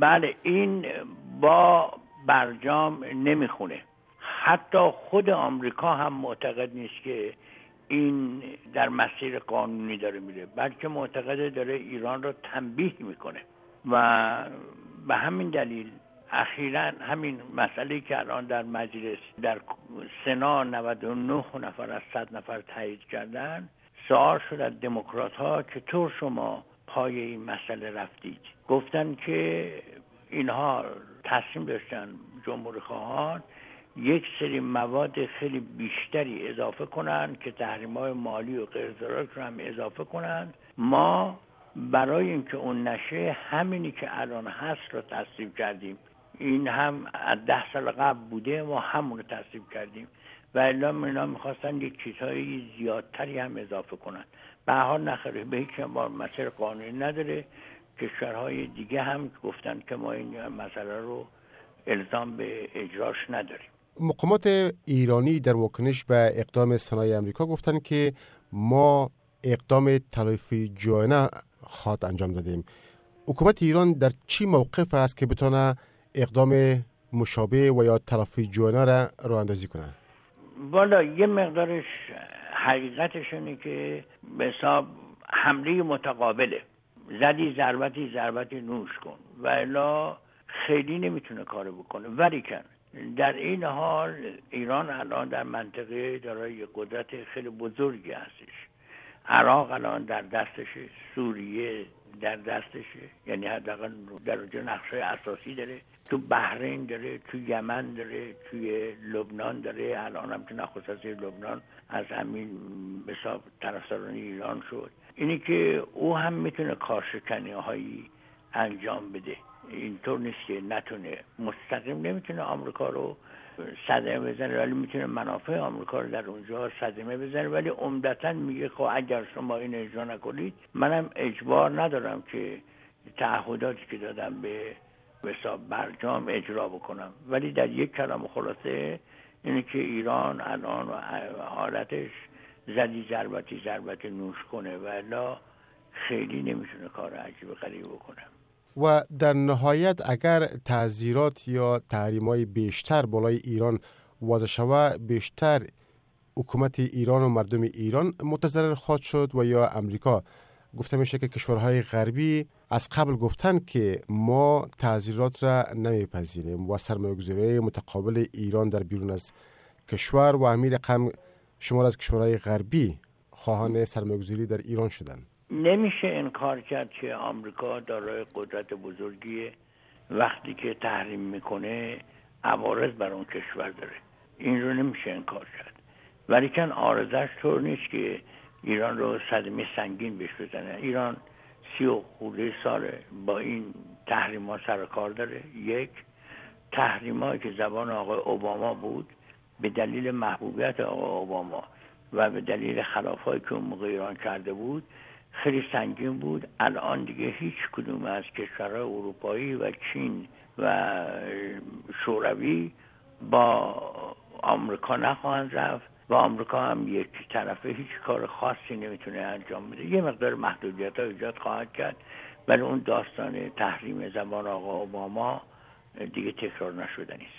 بله این با برجام نمی‌خونه. حتی خود آمریکا هم معتقد نیست که این در مسیر قانونی داره میره بلکه معتقد داره ایران رو تنبیه می‌کنه. و به همین دلیل اخیرا همین مسئله که الان در مجلس در سنا 99 نفر از 100 نفر تایید کردن سوال شد از دموکرات ها که طور شما پای این مسئله رفتید. گفتن که اینها تصمیم داشتن جمهوری خواهان یک سری مواد خیلی بیشتری اضافه کنند که تحریم های مالی و قرضدارات رو هم اضافه کنند. ما برای اینکه اون نشه همینی که الان هست رو تصدیب کردیم. این هم از ده سال قبل بوده ما همون رو تصدیب کردیم. و الا اینا می‌خواستن یک چیزهای زیادتری هم اضافه کنن. به حال نخره به هیچ بار مسیر قانونی نداره. کشورهای دیگه هم گفتن که ما این مسئله رو الزام به اجراش نداریم. مقامات ایرانی در واکنش به اقدام صنایع امریکا گفتن که ما اقدام تلافی جوانه خواد انجام دادیم. حکومت ایران در چی موقف است که بتونه اقدام مشابه و یا تلافی جوانه را رو اندازی کنه والا یه مقدارش حقیقتش اینه که به حساب حمله متقابله. زدی ضربتی ضربتی نوش کن. و الا خیلی نمی‌تونه کارو بکنه. ولی کن. در این حال ایران الان در منطقه دارای قدرت خیلی بزرگی هستش. عراق الان در دستشه سوریه در دستشه یعنی حداقل در اونجا نقشه اساسی داره. تو بحرین داره تو یمن داره توی لبنان داره. الان هم که نخست لبنان از همین حساب طرفداران ایران شد. اینی که او هم می‌تونه کارشکنی هایی انجام بده. اینطور نیست که نتونه مستقیم نمی‌تونه آمریکا رو صدمه بزنه ولی می‌تونه منافع آمریکا رو در اونجا صدمه بزنه. ولی عمدتا میگه خب اگر شما این اجرا نکنید منم اجبار ندارم که تعهداتی که دادم به حساب برجام اجرا بکنم. ولی در یک کلام خلاصه اینه که ایران الان حالتش زدی ضربتی ضربت نوش کنه ولی خیلی نمی‌تونه کار عجیب غریب بکنه. و در نهایت اگر تعذیرات یا تحریم های بیشتر بالای ایران وضع شوه بیشتر حکومت ایران و مردم ایران متضرر خواهد شد و یا امریکا. گفته میشه که کشورهای غربی از قبل گفتن که ما تعذیرات را نمیپذیریم و سرمایه‌گذاری متقابل ایران در بیرون از کشور و امیر رقم شمار از کشورهای غربی خواهان سرمایه‌گذاری در ایران شدند نمیشه انکار کرد که آمریکا دارای قدرت بزرگی وقتی که تحریم می‌کنه عوارض بر اون کشور داره. این رو نمیشه انکار کرد. ولی کن آرزش طور نیست که ایران رو صدمه سنگین بهش بزنه. ایران سی و خورده سال با این تحریم ها سر کار داره. یک تحریم که زبان آقای اوباما بود به دلیل محبوبیت آقای اوباما و به دلیل خلافهایی که اون موقع ایران کرده بود خیلی سنگین بود. الان دیگه هیچ کدوم از کشورهای اروپایی و چین و شوروی با آمریکا نخواهند رفت و آمریکا هم یک طرفه. هیچ کار خاصی نمی‌تونه انجام بده. یه مقدار محدودیت ها ایجاد خواهد کرد ولی اون داستان تحریم زبان آقا اوباما دیگه تکرار نشده نیست.